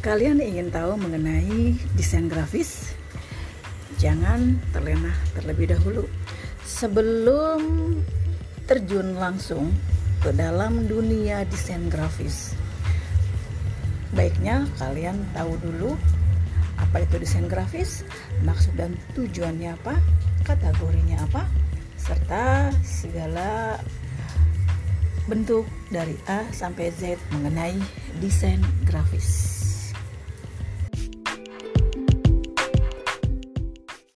Kalian ingin tahu mengenai desain grafis? Jangan terlena terlebih dahulu. Sebelum terjun langsung ke dalam dunia desain grafis, baiknya kalian tahu dulu apa itu desain grafis, maksud dan tujuannya apa, kategorinya apa, serta segala bentuk dari A sampai Z mengenai desain grafis.